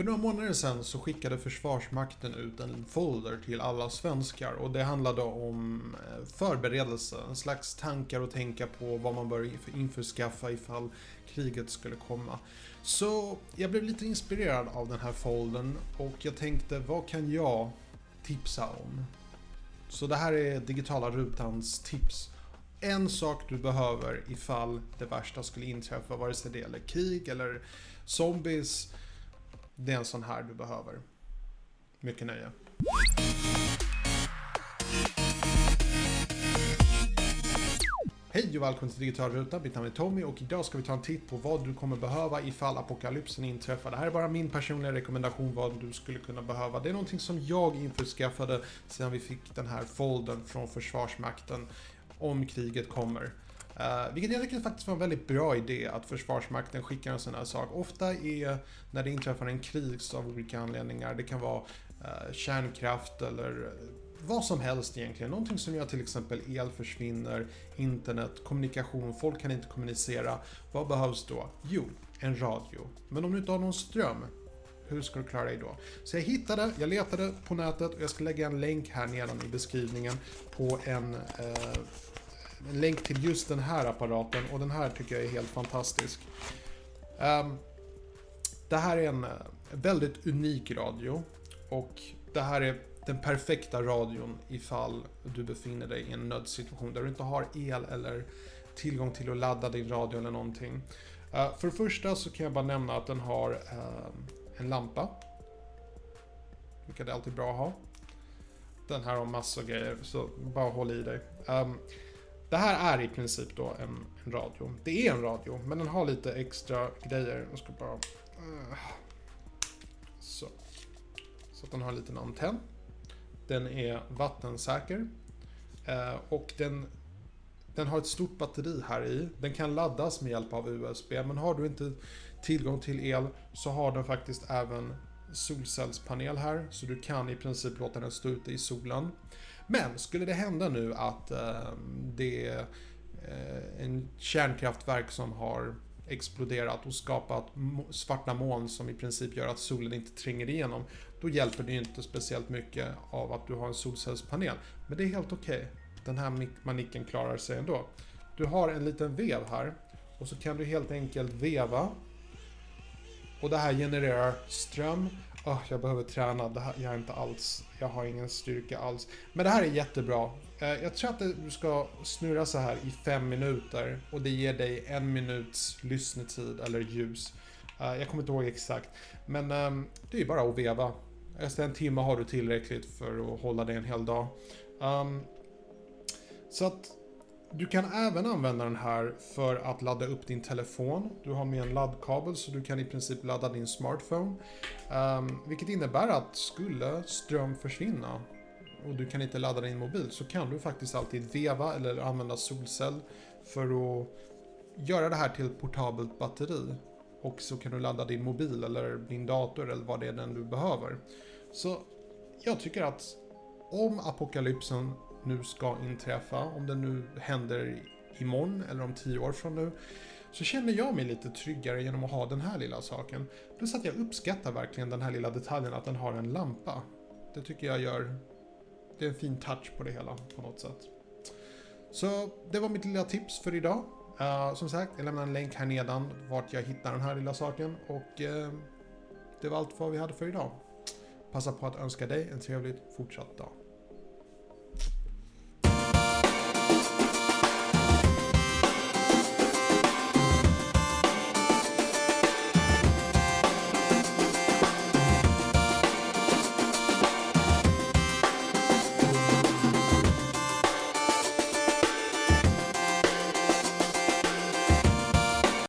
För några månader sedan så skickade Försvarsmakten ut en folder till alla svenskar och det handlade om förberedelser, förberedelse, en slags tankar och tänka på vad man bör införskaffa ifall kriget skulle komma. Så jag blev lite inspirerad av den här foldern och jag tänkte vad kan jag tipsa om? Så det här är digitala rutans tips. En sak du behöver ifall det värsta skulle inträffa, vare sig det gäller krig eller zombies det är en sån här du behöver. Mycket nöje. Hej och välkommen till Digital Ruta, mitt namn är Tommy och idag ska vi ta en titt på vad du kommer behöva ifall apokalypsen inträffar. Det här är bara min personliga rekommendation vad du skulle kunna behöva. Det är någonting som jag införskaffade sedan vi fick den här foldern från Försvarsmakten om kriget kommer. Uh, vilket jag tycker faktiskt var en väldigt bra idé att Försvarsmakten skickar en sån här sak. Ofta är när det inträffar en kris av olika anledningar, det kan vara uh, kärnkraft eller eh, vad som helst egentligen. Någonting som gör till exempel el försvinner, internet, kommunikation, folk kan inte kommunicera. Vad behövs då? Jo, en radio. Men om du inte har någon ström, hur ska du klara dig då? Så jag hittade, jag letade på nätet och jag ska lägga en länk här nedan i beskrivningen på en eh, en länk till just den här apparaten och den här tycker jag är helt fantastisk. Um, det här är en eh, väldigt unik radio och det här är den perfekta radion ifall du befinner dig i en nödsituation där du inte har el eller tillgång till att ladda din radio eller någonting. Uh, för det första så kan jag bara nämna att den har uh, en lampa. Vilket är alltid bra att ha. Den här har massor av grejer, så bara håll i dig. Um, det här är i princip då en, en, radio. Det är en radio, men den har lite extra grejer. Jag ska bara... Eh, så. Så att den har en liten antenn. Den är vattensäker. Eh, och den, den har ett stort batteri här i. Den kan laddas med hjälp av USB, men har du inte tillgång till el så har den faktiskt även solcellspanel här, så du kan i princip låta den stå ute i solen. Men skulle det hända nu att eh, det är eh, en kärnkraftverk som har exploderat och skapat svarta moln som i princip gör att solen inte tränger igenom. Då hjälper det inte speciellt mycket av att du har en solcellspanel. Men det är helt okej. Okay. Den här manicken klarar sig ändå. Du har en liten vev här och så kan du helt enkelt veva. Och det här genererar ström Oh, jag behöver träna, det här, jag, är inte alls, jag har ingen styrka alls. Men det här är jättebra. Eh, jag tror att du ska snurra så här i fem minuter och det ger dig en minuts lyssnetid eller ljus. Eh, jag kommer inte ihåg exakt. Men ehm, det är bara att veva. Efter en timme har du tillräckligt för att hålla dig en hel dag. Um, så att du kan även använda den här för att ladda upp din telefon. Du har med en laddkabel så du kan i princip ladda din smartphone. Um, vilket innebär att skulle ström försvinna och du kan inte ladda din mobil så kan du faktiskt alltid veva eller använda solcell för att göra det här till ett portabelt batteri. Och så kan du ladda din mobil eller din dator eller vad det är den du behöver. Så jag tycker att om apokalypsen nu ska inträffa, om det nu händer imorgon eller om tio år från nu, så känner jag mig lite tryggare genom att ha den här lilla saken. Plus att jag uppskattar verkligen den här lilla detaljen att den har en lampa. Det tycker jag gör... Det är en fin touch på det hela på något sätt. Så det var mitt lilla tips för idag. Uh, som sagt, jag lämnar en länk här nedan vart jag hittar den här lilla saken och uh, det var allt vad vi hade för idag. Passa på att önska dig en trevlig fortsatt dag.